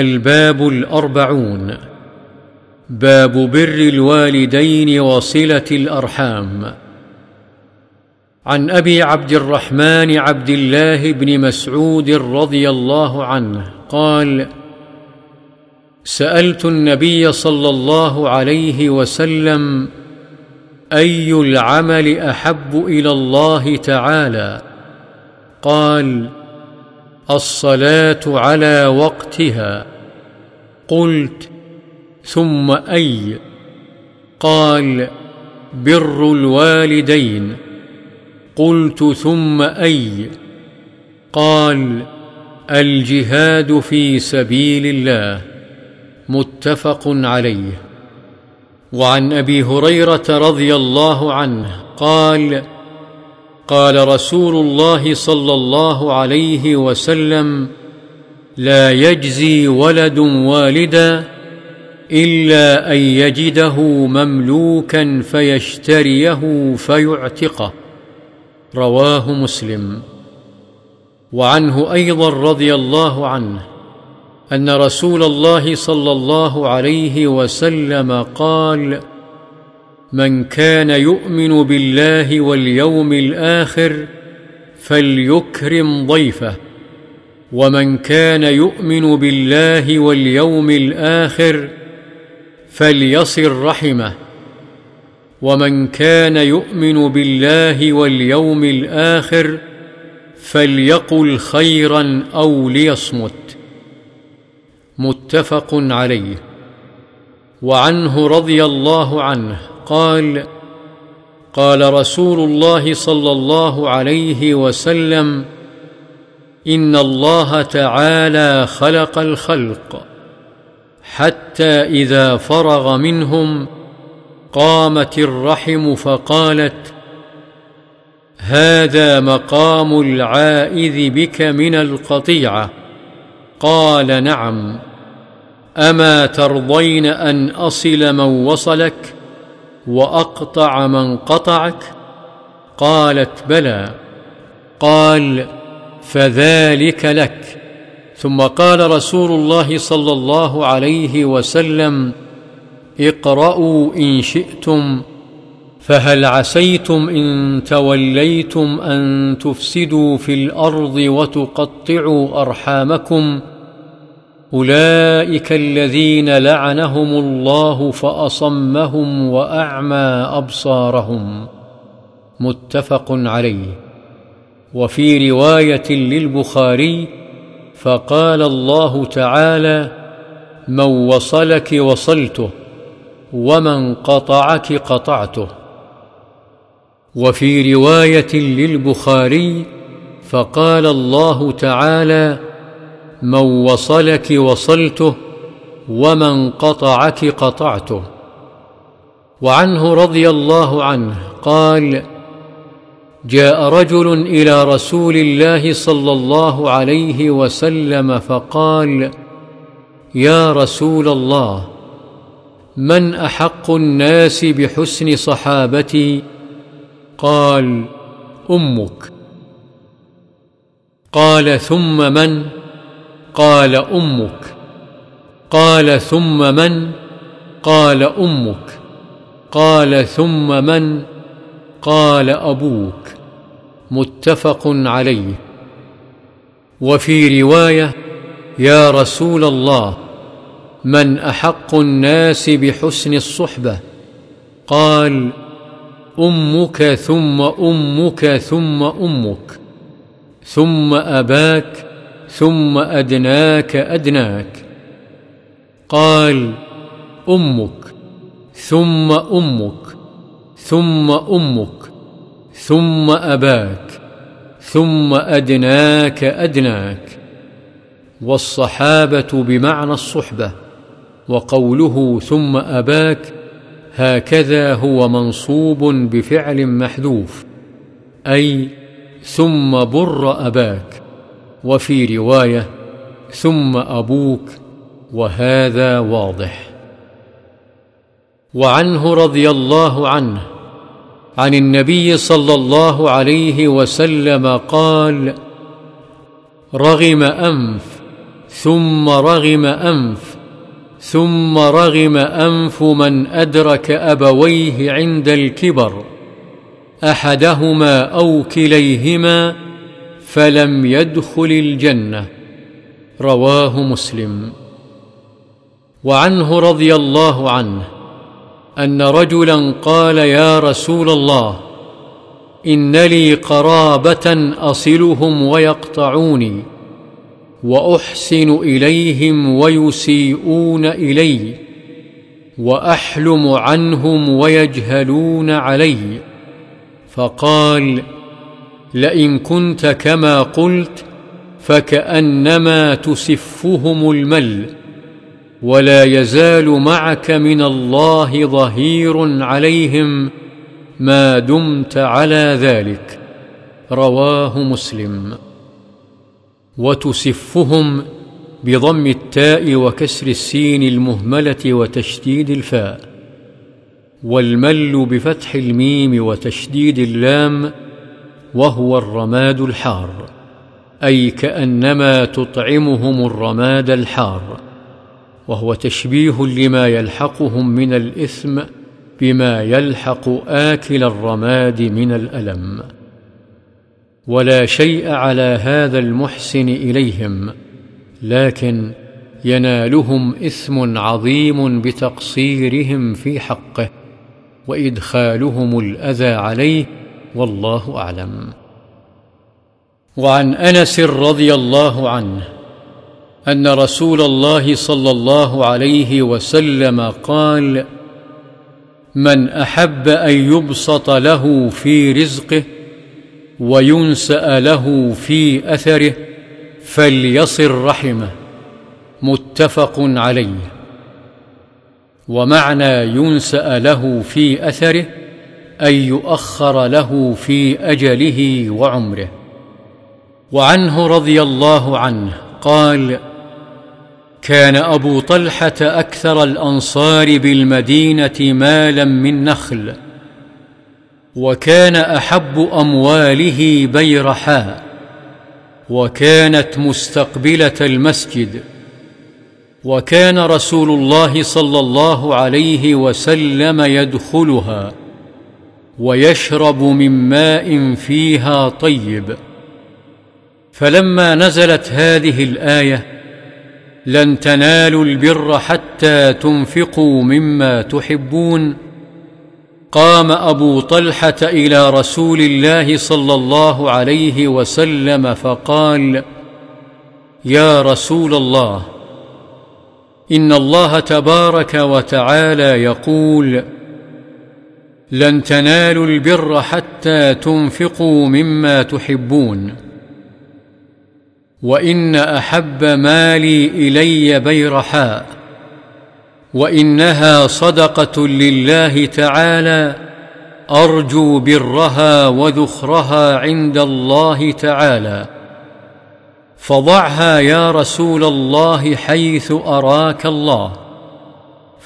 الباب الأربعون. باب بر الوالدين وصلة الأرحام. عن أبي عبد الرحمن عبد الله بن مسعود رضي الله عنه قال سألت النبي صلى الله عليه وسلم أي العمل أحب إلى الله تعالى؟ قال الصلاة على وقتها. قلت ثم أي؟ قال بر الوالدين. قلت ثم أي؟ قال الجهاد في سبيل الله. متفق عليه. وعن أبي هريرة رضي الله عنه قال قال رسول الله صلى الله عليه وسلم لا يجزي ولد والدا إلا أن يجده مملوكا فيشتريه فيعتقه. رواه مسلم. وعنه أيضا رضي الله عنه أن رسول الله صلى الله عليه وسلم قال من كان يؤمن بالله واليوم الآخر فليكرم ضيفه. ومن كان يؤمن بالله واليوم الآخر فليصل رحمه. ومن كان يؤمن بالله واليوم الآخر فليقل خيرا أو ليصمت. متفق عليه. وعنه رضي الله عنه. قال قال رسول الله صلى الله عليه وسلم إن الله تعالى خلق الخلق حتى إذا فرغ منهم قامت الرحم فقالت هذا مقام العائذ بك من القطيعة. قال نعم. أما ترضين أن أصل من وصلك؟ وأقطع من قطعك؟ قالت بلى. قال فذلك لك. ثم قال رسول الله صلى الله عليه وسلم اقرأوا إن شئتم فهل عسيتم إن توليتم أن تفسدوا في الأرض وتقطعوا أرحامكم؟ أولئك الذين لعنهم الله فأصمهم وأعمى أبصارهم. متفق عليه. وفي رواية للبخاري فقال الله تعالى من وصلك وصلته ومن قطعك قطعته. وفي رواية للبخاري فقال الله تعالى من وصلك وصلته ومن قطعك قطعته. وعنه رضي الله عنه قال جاء رجل إلى رسول الله صلى الله عليه وسلم فقال يا رسول الله من أحق الناس بحسن صحابتي؟ قال أمك. قال ثم من؟ قال أمك. قال ثم من؟ قال أمك. قال ثم من؟ قال أبوك. متفق عليه. وفي رواية يا رسول الله من أحق الناس بحسن الصحبة؟ قال أمك ثم أمك ثم أمك ثم أباك ثم أدناك أدناك. قال أمك. ثم أمك. ثم أمك. ثم أباك. ثم أدناك أدناك. والصحابة بمعنى الصحبة وقوله ثم أباك هكذا هو منصوب بفعل محذوف أي ثم بر أباك. وفي رواية ثم أبوك وهذا واضح. وعنه رضي الله عنه عن النبي صلى الله عليه وسلم قال رغم أنف ثم رغم أنف ثم رغم أنف من أدرك أبويه عند الكبر أحدهما أو كليهما فلم يدخل الجنة. رواه مسلم. وعنه رضي الله عنه أن رجلا قال يا رسول الله إن لي قرابة أصلهم ويقطعوني وأحسن إليهم ويسيئون إلي وأحلم عنهم ويجهلون علي. فقال لئن كنت كما قلت فكأنما تسفهم المل ولا يزال معك من الله ظهير عليهم ما دمت على ذلك. رواه مسلم. وتسفهم بضم التاء وكسر السين المهملة وتشديد الفاء والمل بفتح الميم وتشديد اللام وهو الرماد الحار أي كأنما تطعمهم الرماد الحار وهو تشبيه لما يلحقهم من الإثم بما يلحق آكل الرماد من الألم. ولا شيء على هذا المحسن إليهم لكن ينالهم إثم عظيم بتقصيرهم في حقه وإدخالهم الأذى عليه والله أعلم. وعن أنس رضي الله عنه أن رسول الله صلى الله عليه وسلم قال من أحب أن يبسط له في رزقه وينسأ له في أثره فليصل رحمه. متفق عليه. ومعنى ينسأ له في أثره أن يؤخر له في أجله وعمره. وعنه رضي الله عنه قال كان أبو طلحة أكثر الأنصار بالمدينة مالا من نخل وكان أحب أمواله بيرحاء وكانت مستقبلة المسجد وكان رسول الله صلى الله عليه وسلم يدخلها. ويشرب من ماء فيها طيب. فلما نزلت هذه الآية لن تنالوا البر حتى تنفقوا مما تحبون. قام أبو طلحة إلى رسول الله صلى الله عليه وسلم فقال يا رسول الله إن الله تبارك وتعالى يقول لن تنالوا البر حتى تنفقوا مما تحبون. وإن أحب مالي إلي بيرحاء وإنها صدقة لله تعالى. أرجو برها وذخرها عند الله تعالى. فضعها يا رسول الله حيث أراك الله.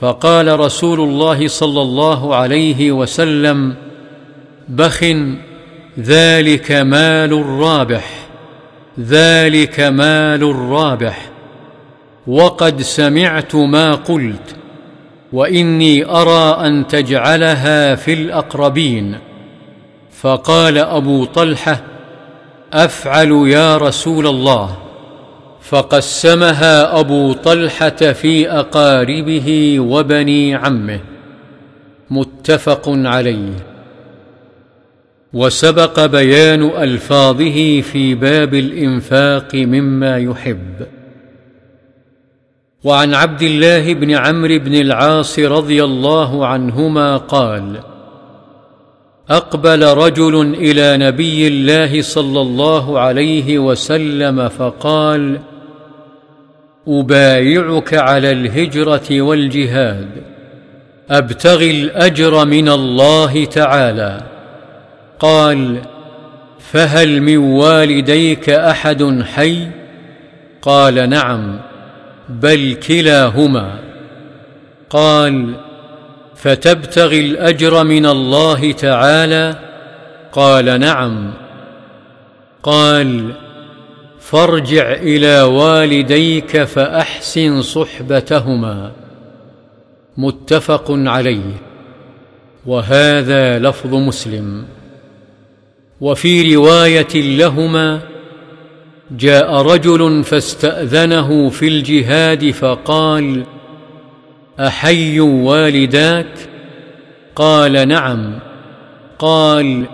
فقال رسول الله صلى الله عليه وسلم بخ ذلك مال رابح ذلك مال رابح وقد سمعت ما قلت وإني أرى أن تجعلها في الأقربين. فقال أبو طلحة أفعل يا رسول الله. فقسمها أبو طلحة في أقاربه وبني عمه متفق عليه. وسبق بيان ألفاظه في باب الإنفاق مما يحب. وعن عبد الله بن عمرو بن العاص رضي الله عنهما قال أقبل رجل إلى نبي الله صلى الله عليه وسلم فقال أبايعك على الهجرة والجهاد. أبتغي الأجر من الله تعالى. قال فهل من والديك أحد حي؟ قال نعم بل كلاهما. قال فتبتغي الأجر من الله تعالى؟ قال نعم. قال فارجع إلى والديك فأحسن صحبتهما. متفق عليه. وهذا لفظ مسلم. وفي رواية لهما جاء رجل فاستأذنه في الجهاد فقال أحي والداك؟ قال نعم. قال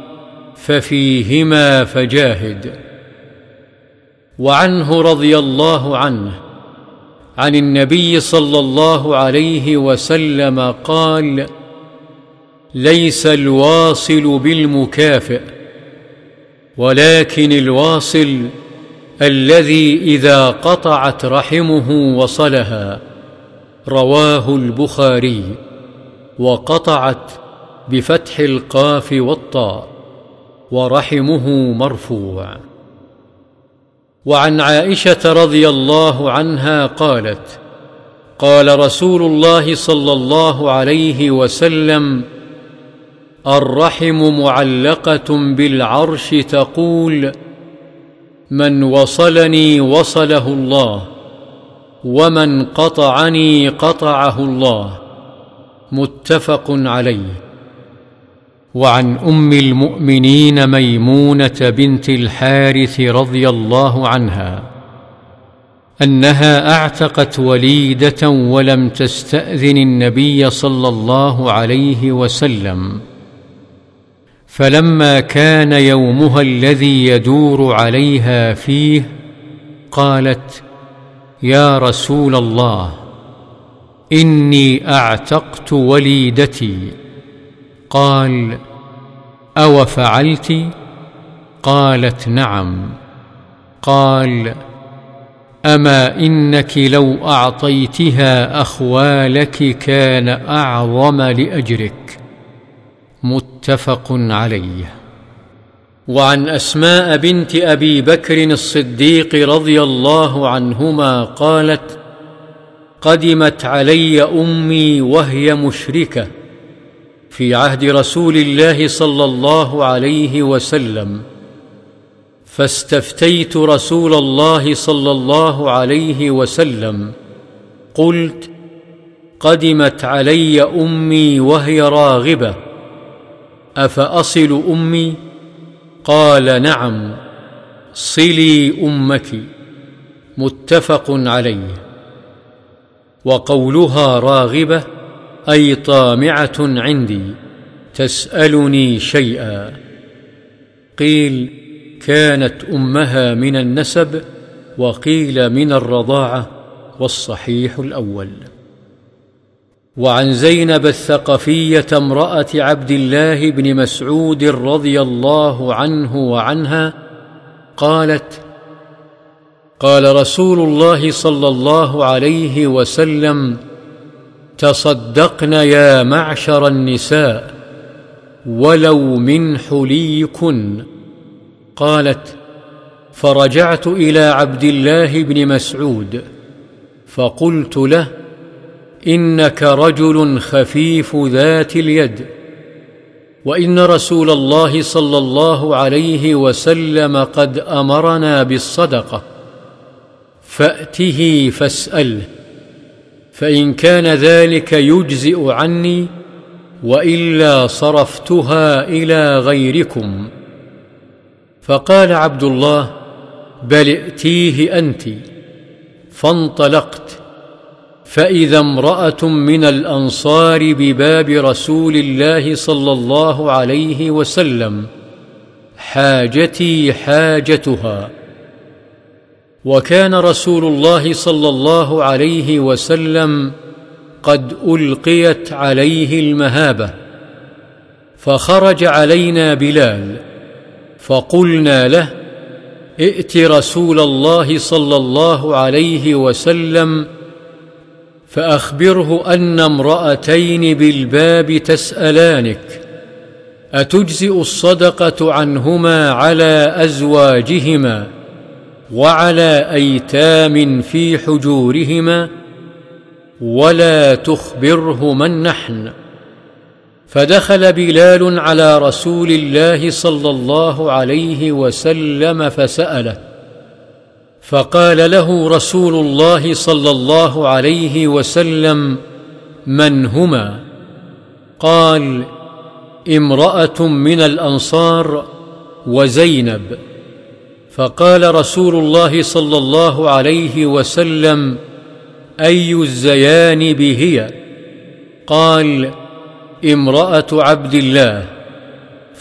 ففيهما فجاهد. وعنه رضي الله عنه. عن النبي صلى الله عليه وسلم قال ليس الواصل بالمكافئ ولكن الواصل الذي إذا قطعت رحمه وصلها. رواه البخاري. وقطعت بفتح القاف والطاء ورحمه مرفوع. وعن عائشة رضي الله عنها قالت قال رسول الله صلى الله عليه وسلم الرحم معلقة بالعرش تقول من وصلني وصله الله ومن قطعني قطعه الله. متفق عليه. وعن أم المؤمنين ميمونة بنت الحارث رضي الله عنها أنها أعتقت وليدة ولم تستأذن النبي صلى الله عليه وسلم فلما كان يومها الذي يدور عليها فيه قالت يا رسول الله إني أعتقت وليدتي قال أو فعلت؟ قالت نعم. قال أما إنك لو أعطيتها أخوالك كان أعظم لأجرك. متفق عليه. وعن أسماء بنت أبي بكر الصديق رضي الله عنهما قالت قدمت علي أمي وهي مشركة. في عهد رسول الله صلى الله عليه وسلم فاستفتيت رسول الله صلى الله عليه وسلم قلت قدمت علي أمي وهي راغبة أفأصل أمي؟ قال نعم صلي أمك متفق عليه وقولها راغبة أي طامعة عندي تسألني شيئا. قيل كانت أمها من النسب وقيل من الرضاعة والصحيح الأول. وعن زينب الثقفية امرأة عبد الله بن مسعود رضي الله عنه وعنها قالت قال رسول الله صلى الله عليه وسلم تصدقن يا معشر النساء ولو من حليكن. قالت فرجعت إلى عبد الله بن مسعود فقلت له إنك رجل خفيف ذات اليد وإن رسول الله صلى الله عليه وسلم قد أمرنا بالصدقة فأته فاسأله. فإن كان ذلك يجزئ عني وإلا صرفتها إلى غيركم. فقال عبد الله بل ائتيه أنت. فانطلقت. فإذا امرأة من الأنصار بباب رسول الله صلى الله عليه وسلم حاجتي حاجتها. وكان رسول الله صلى الله عليه وسلم قد ألقيت عليه المهابة فخرج علينا بلال فقلنا له ائت رسول الله صلى الله عليه وسلم فأخبره أن امرأتين بالباب تسألانك أتجزئ الصدقة عنهما على أزواجهما؟ وعلى أيتام في حجورهما ولا تخبره من نحن. فدخل بلال على رسول الله صلى الله عليه وسلم فسأله فقال له رسول الله صلى الله عليه وسلم من هما؟ قال امرأة من الأنصار وزينب. فقال رسول الله صلى الله عليه وسلم أي الزيانب هي قال امرأة عبد الله.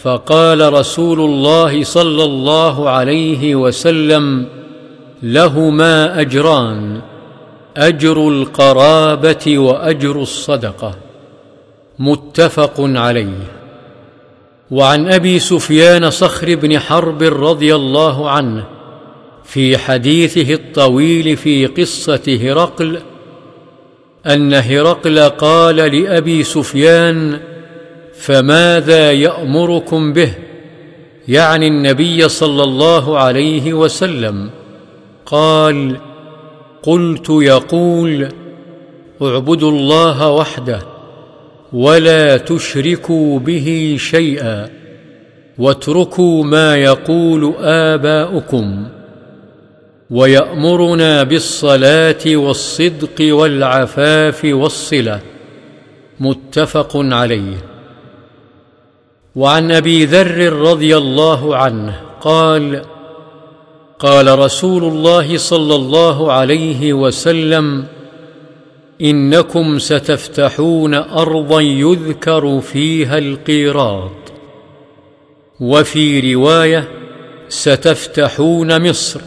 فقال رسول الله صلى الله عليه وسلم لهما أجران أجر القرابة وأجر الصدقة. متفق عليه. وعن أبي سفيان صخر بن حرب رضي الله عنه في حديثه الطويل في قصة هرقل أن هرقل قال لأبي سفيان فماذا يأمركم به؟ يعني النبي صلى الله عليه وسلم. قال قلت يقول اعبدوا الله وحده ولا تشركوا به شيئا واتركوا ما يقول آباؤكم ويأمرنا بالصلاة والصدق والعفاف والصلة متفق عليه. وعن أبي ذر رضي الله عنه قال قال رسول الله صلى الله عليه وسلم إنكم ستفتحون أرضا يذكر فيها القيراط. وفي رواية ستفتحون مصر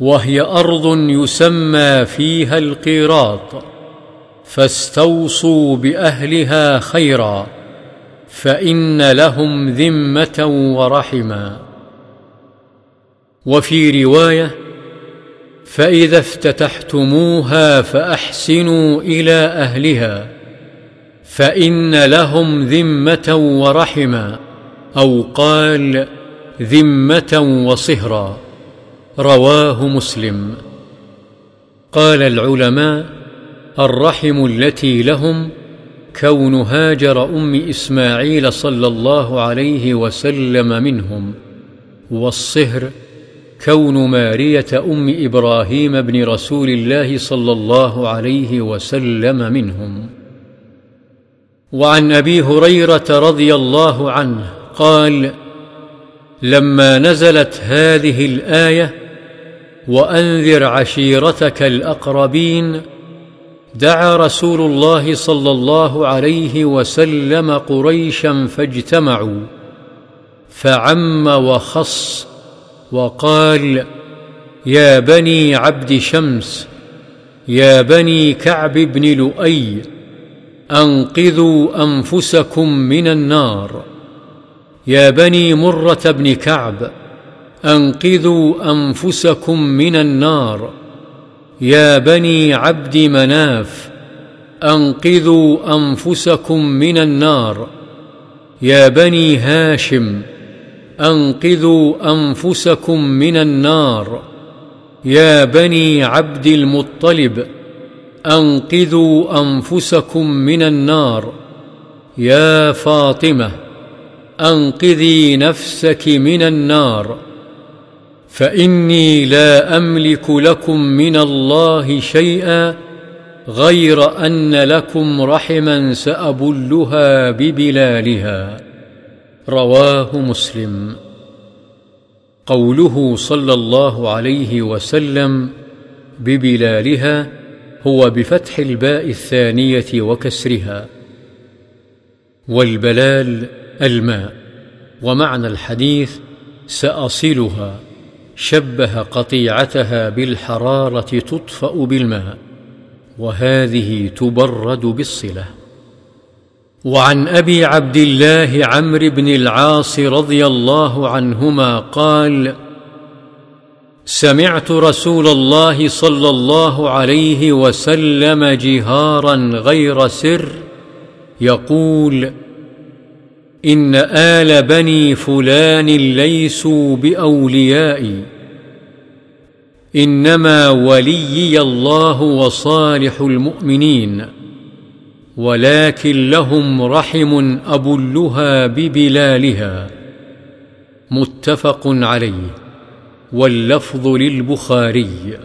وهي أرض يسمى فيها القيراط فاستوصوا بأهلها خيرا فإن لهم ذمة ورحما وفي رواية فإذا افتتحتموها فأحسنوا إلى أهلها فإن لهم ذمة ورحما أو قال ذمة وصهرا رواه مسلم. قال العلماء الرحم التي لهم كون هاجر أم إسماعيل صلى الله عليه وسلم منهم والصهر كون مارية أم إبراهيم بن رسول الله صلى الله عليه وسلم منهم. وعن أبي هريرة رضي الله عنه قال لما نزلت هذه الآية وأنذر عشيرتك الأقربين دعا رسول الله صلى الله عليه وسلم قريشا فاجتمعوا فعم وخص وقال يا بني عبد شمس يا بني كعب بن لؤي أنقذوا أنفسكم من النار. يا بني مرة بن كعب أنقذوا أنفسكم من النار. يا بني عبد مناف أنقذوا أنفسكم من النار. يا بني هاشم أنقذوا أنفسكم من النار. يا بني عبد المطلب أنقذوا أنفسكم من النار. يا فاطمة أنقذي نفسك من النار. فإني لا أملك لكم من الله شيئا غير أن لكم رحما سأبلها ببلالها. رواه مسلم. قوله صلى الله عليه وسلم ببلالها هو بفتح الباء الثانية وكسرها. والبلال الماء ومعنى الحديث سأصلها شبه قطيعتها بالحرارة تطفأ بالماء وهذه تبرد بالصلة. وعن أبي عبد الله عمرو بن العاص رضي الله عنهما قال سمعت رسول الله صلى الله عليه وسلم جهارا غير سر يقول إن آل بني فلان ليسوا بأوليائي إنما وليي الله وصالح المؤمنين. ولكن لهم رحم أبلها ببلالها. متفق عليه. واللفظ للبخاري.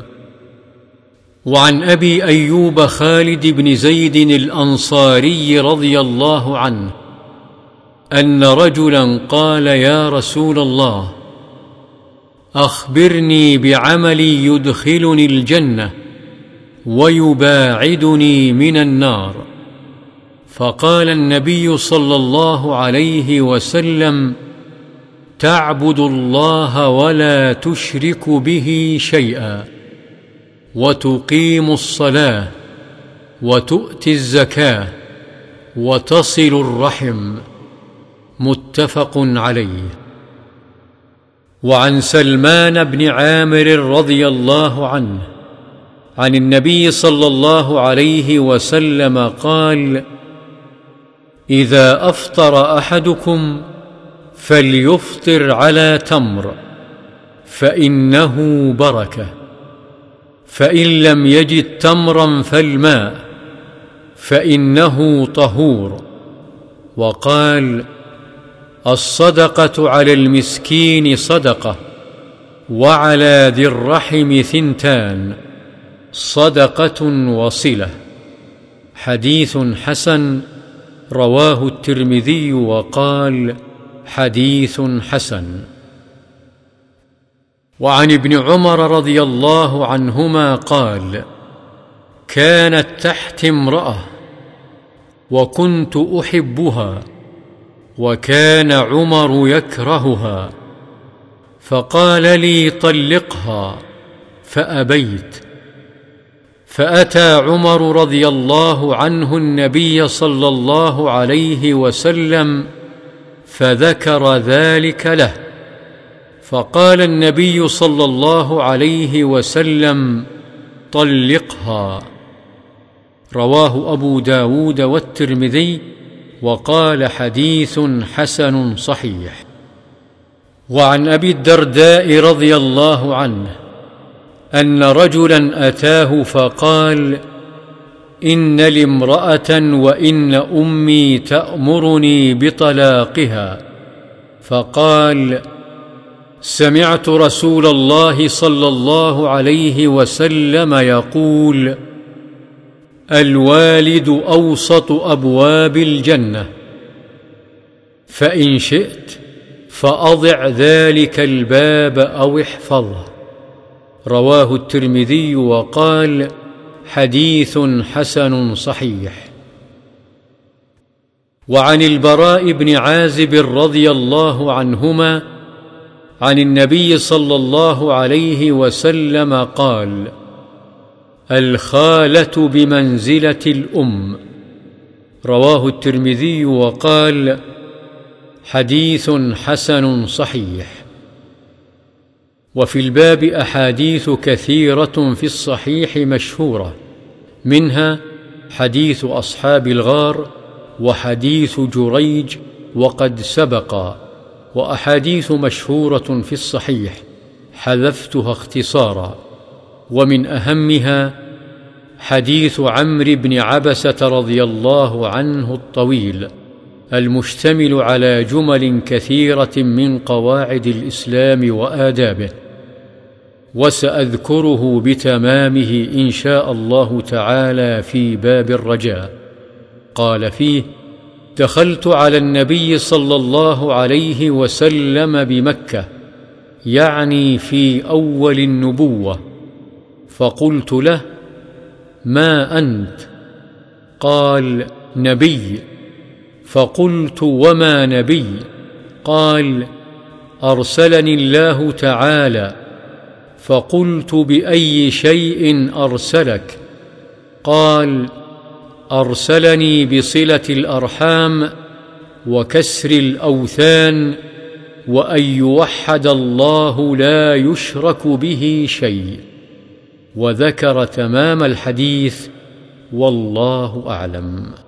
وعن أبي أيوب خالد بن زيد الأنصاري رضي الله عنه أن رجلا قال يا رسول الله أخبرني بعمل يدخلني الجنة ويباعدني من النار. فقال النبي صلى الله عليه وسلم تعبد الله ولا تشرك به شيئا وتقيم الصلاة وتؤتي الزكاة وتصل الرحم. متفق عليه. وعن سلمان بن عامر رضي الله عنه عن النبي صلى الله عليه وسلم قال إذا أفطر أحدكم فليفطر على تمر فإنه بركة. فإن لم يجد تمرا فالماء فإنه طهور. وقال الصدقة على المسكين صدقة وعلى ذي الرحم ثنتان. صدقة وصلة. حديث حسن رواه الترمذي وقال حديث حسن. وعن ابن عمر رضي الله عنهما قال كانت تحت امرأة وكنت أحبها وكان عمر يكرهها فقال لي طلقها فأبيت. فأتى عمر رضي الله عنه النبي صلى الله عليه وسلم فذكر ذلك له. فقال النبي صلى الله عليه وسلم طلقها. رواه أبو داود والترمذي وقال حديث حسن صحيح. وعن أبي الدرداء رضي الله عنه أن رجلا أتاه فقال إن لي امرأة وإن أمي تأمرني بطلاقها. فقال سمعت رسول الله صلى الله عليه وسلم يقول الوالد أوسط أبواب الجنة. فإن شئت فأضع ذلك الباب أو احفظه. رواه الترمذي وقال حديث حسن صحيح. وعن البراء بن عازب رضي الله عنهما عن النبي صلى الله عليه وسلم قال الخالة بمنزلة الأم. رواه الترمذي وقال حديث حسن صحيح. وفي الباب أحاديث كثيرة في الصحيح مشهورة منها حديث أصحاب الغار وحديث جريج وقد سبقا وأحاديث مشهورة في الصحيح حذفتها اختصارا ومن أهمها حديث عمرو بن عبسة رضي الله عنه الطويل المشتمل على جمل كثيرة من قواعد الإسلام وآدابه. وسأذكره بتمامه إن شاء الله تعالى في باب الرجاء. قال فيه دخلت على النبي صلى الله عليه وسلم بمكة يعني في أول النبوة. فقلت له ما أنت؟ قال نبي. فقلت وما نبي؟ قال أرسلني الله تعالى. فقلت بأي شيء أرسلك؟ قال أرسلني بصلة الأرحام وكسر الأوثان وأن يوحد الله لا يشرك به شيء وذكر تمام الحديث والله أعلم.